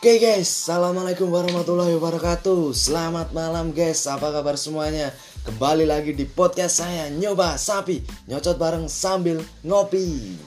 Oke guys, Assalamualaikum warahmatullahi wabarakatuh. Selamat malam guys, apa kabar semuanya? Kembali lagi di podcast saya Nyoba Sapi. Nyocot bareng sambil ngopi.